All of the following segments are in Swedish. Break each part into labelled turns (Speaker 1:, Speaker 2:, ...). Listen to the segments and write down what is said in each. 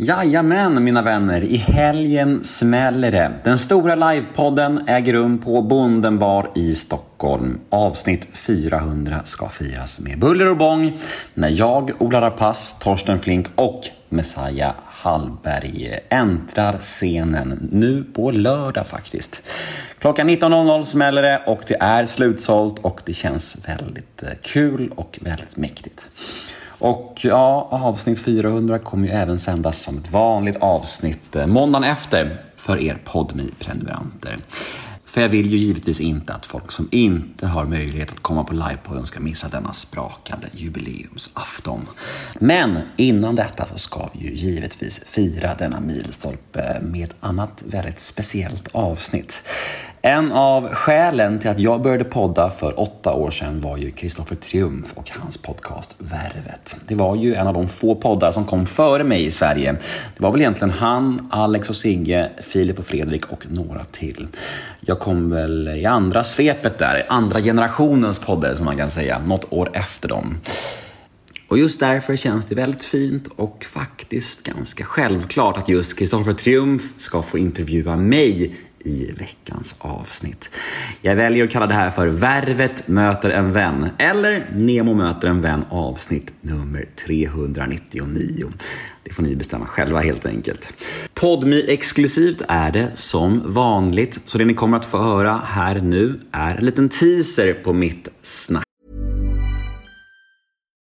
Speaker 1: Jajamän mina vänner, i helgen smäller det. Den stora livepodden äger rum på Bonden bar i Stockholm. Avsnitt 400 ska firas med buller och bång när jag, Ola Rapace, Torsten Flink och Messiah Hallberg äntrar scenen nu på lördag faktiskt. Klockan 19.00 smäller det och det är slutsålt och det känns väldigt eh, kul och väldigt mäktigt. Och ja, avsnitt 400 kommer ju även sändas som ett vanligt avsnitt eh, måndagen efter för er podmi prenumeranter För jag vill ju givetvis inte att folk som inte har möjlighet att komma på livepodden ska missa denna sprakande jubileumsafton. Men innan detta så ska vi ju givetvis fira denna milstolpe med ett annat väldigt speciellt avsnitt. En av skälen till att jag började podda för åtta år sedan var ju Kristoffer Triumf och hans podcast Värvet. Det var ju en av de få poddar som kom före mig i Sverige. Det var väl egentligen han, Alex och Sigge, Filip och Fredrik och några till. Jag kom väl i andra svepet där, andra generationens poddar som man kan säga, något år efter dem. Och just därför känns det väldigt fint och faktiskt ganska självklart att just Kristoffer Triumf ska få intervjua mig i veckans avsnitt. Jag väljer att kalla det här för Värvet möter en vän eller Nemo möter en vän avsnitt nummer 399. Det får ni bestämma själva helt enkelt. Podmi exklusivt är det som vanligt, så det ni kommer att få höra här nu är en liten teaser på mitt snack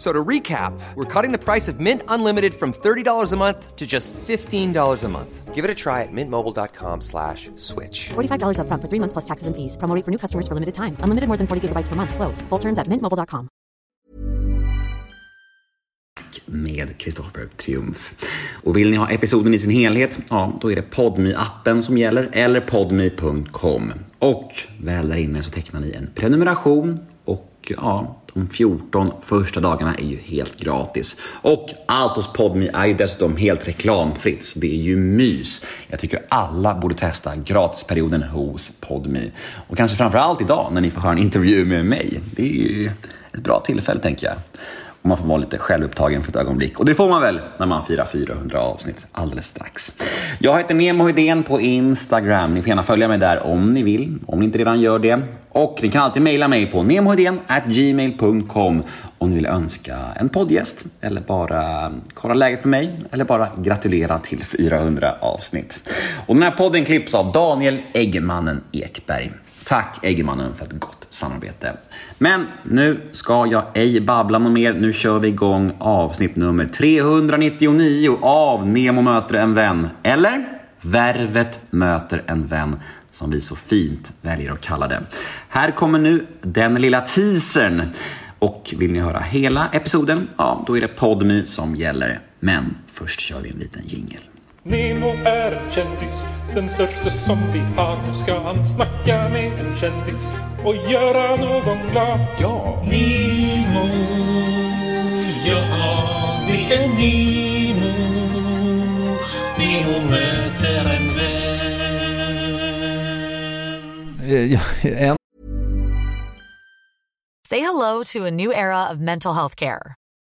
Speaker 2: So to recap, we're cutting the price of Mint Unlimited from $30 a month to just $15 a month. Give it a try at mintmobile.com slash switch.
Speaker 3: $45 up front for three months plus taxes and fees. Promo for new customers for limited time. Unlimited more than 40 gigabytes per month. Slows. Full terms at mintmobile.com.
Speaker 1: Med Kristoffer Triumf. Och vill ni ha episoden i sin helhet, ja, då är det podmi appen som gäller eller podmi.com. Och väl där inne så tecknar ni en prenumeration ja, de 14 första dagarna är ju helt gratis. Och allt hos Podme är ju dessutom helt reklamfritt, så det är ju mys. Jag tycker alla borde testa gratisperioden hos Podme. Och kanske framförallt idag när ni får höra en intervju med mig. Det är ju ett bra tillfälle tänker jag. Och man får vara lite självupptagen för ett ögonblick. Och det får man väl när man firar 400 avsnitt alldeles strax. Jag heter Nemo Hedén på Instagram. Ni får gärna följa mig där om ni vill, om ni inte redan gör det. Och ni kan alltid mejla mig på gmail.com om ni vill önska en poddgäst eller bara kolla läget med mig eller bara gratulera till 400 avsnitt. Och den här podden klipps av Daniel Eggemannen Ekberg. Tack Eggemannen för ett gott samarbete. Men nu ska jag ej babbla något mer. Nu kör vi igång avsnitt nummer 399 av Nemo möter en vän. Eller Värvet möter en vän som vi så fint väljer att kalla det. Här kommer nu den lilla teasern. Och vill ni höra hela episoden, ja då är det Podmi som gäller. Men först kör vi en liten jingel.
Speaker 4: Nemo är en kändis, den största som vi har. Nu ska han snacka med en kändis och göra någon glad. Ja! Nemo, ja det är Nemo. Nemo möter en vän.
Speaker 5: Say hello to a new era of mental health care.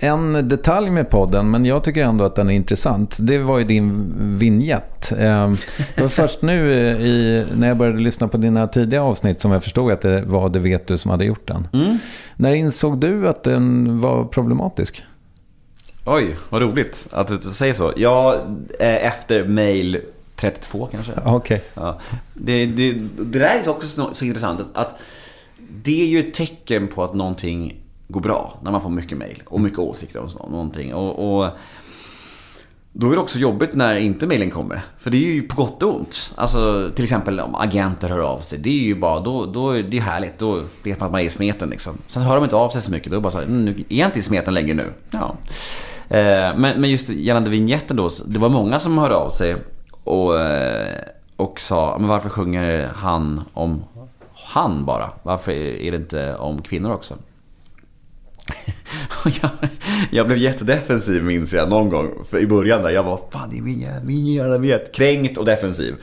Speaker 6: En detalj med podden, men jag tycker ändå att den är intressant. Det var ju din vignett. Ehm, Det var först nu i, när jag började lyssna på dina tidiga avsnitt som jag förstod att det var Det vet du som hade gjort den. När insåg du att den var problematisk?
Speaker 7: Oj, vad roligt att du säger så. Ja, eh, efter mail 32 kanske.
Speaker 6: Okej.
Speaker 7: Ja. Det, det, det där är också så, så intressant att, att det är ju ett tecken på att någonting går bra när man får mycket mail och mycket åsikter så- någonting. Och, och då är det också jobbigt när inte mailen kommer. För det är ju på gott och ont. Alltså till exempel om agenter hör av sig. Det är ju bara, då, då är det härligt. Då vet man att man är i smeten liksom. Sen hör de inte av sig så mycket. Då är det bara så här, mm, nu är jag inte i smeten längre nu. Ja. Eh, men, men just gällande vignetten då. Det var många som hörde av sig och, eh, och sa, men varför sjunger han om han bara? Varför är det inte om kvinnor också? Jag, jag blev jättedefensiv minns jag någon gång för i början där. Jag var fan det är min, min jävla vet. Kränkt och defensiv.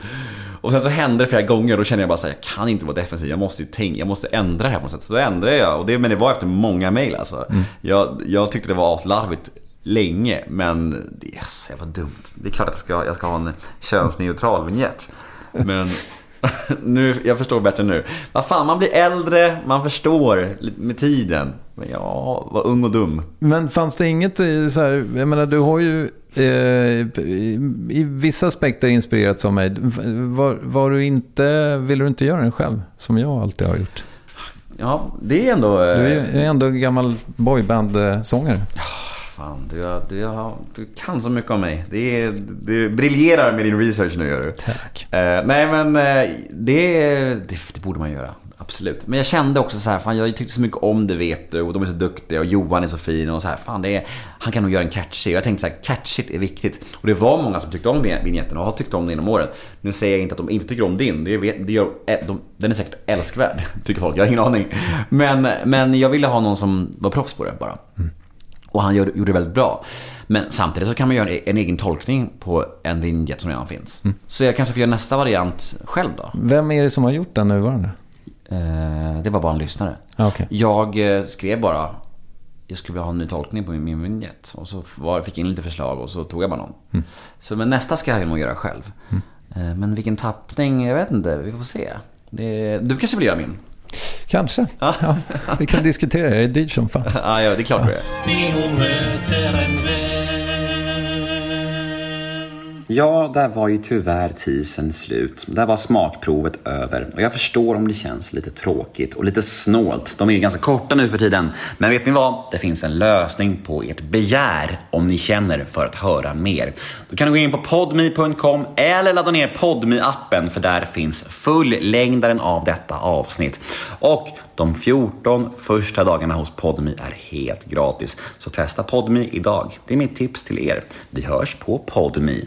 Speaker 7: Och sen så hände det flera gånger och då kände jag bara så här, jag kan inte vara defensiv. Jag måste ju tänka, jag måste ändra det här på något sätt. Så då ändrade jag. Och det, men det var efter många mejl alltså. Jag, jag tyckte det var aslarvigt länge. Men det är så jävla dumt. Det är klart att jag ska, jag ska ha en könsneutral vignett. Men nu, jag förstår bättre nu. Vad fan, man blir äldre, man förstår med tiden. Men ja, var ung och dum.
Speaker 6: Men fanns det inget i så här, jag menar du har ju eh, i, i vissa aspekter inspirerats av mig. Var, var du inte, vill du inte göra den själv? Som jag alltid har gjort.
Speaker 7: Ja, det är ändå... eh,
Speaker 6: Du är ju ändå gammal boyband-sångare.
Speaker 7: Fan, du, du, har- du kan så mycket om mig. Det är, du briljerar med din research nu gör du.
Speaker 6: Tack.
Speaker 7: Eh, nej men eh, det, det, det borde man göra. Absolut. Men jag kände också så här, fan jag tyckte så mycket om det vet du och de är så duktiga och Johan är så fin och så här, fan det är, han kan nog göra en catchy. Och jag tänkte så här, catchigt är viktigt. Och det var många som tyckte om vignetten och har tyckt om den genom åren. Nu säger jag inte att de inte tycker om din, det, vet, det gör, eh, de, den är säkert älskvärd, tycker folk. Jag har ingen aning. Men, men jag ville ha någon som var proffs på det bara. Och han gör, gjorde det väldigt bra. Men samtidigt så kan man göra en, en egen tolkning på en vignett som redan finns. Så jag kanske får göra nästa variant själv då.
Speaker 6: Vem är det som har gjort den nuvarande?
Speaker 7: Eh, det var bara en lyssnare.
Speaker 6: Ah, okej.
Speaker 7: Jag eh, skrev bara, jag skulle vilja ha en ny tolkning på min, min vignett. Och så var, fick jag in lite förslag och så tog jag bara någon. Så men nästa ska jag nog göra själv. Eh, men vilken tappning, jag vet inte, vi får se. Det, du kanske vill göra min?
Speaker 6: Kanske. Ja, vi kan diskutera, jag är dyr som fan.
Speaker 7: ah, ja, det är klart du är. Ja, där var ju tyvärr tisen slut. Där var smakprovet över. Och jag förstår om det känns lite tråkigt och lite snålt. De är ju ganska korta nu för tiden. Men vet ni vad? Det finns en lösning på ert begär om ni känner för att höra mer. Då kan du gå in på podme.com eller ladda ner podme appen för där finns fullängdaren av detta avsnitt. Och de 14 första dagarna hos Podme är helt gratis. Så testa Podme idag. Det är mitt tips till er. Vi hörs på Podme.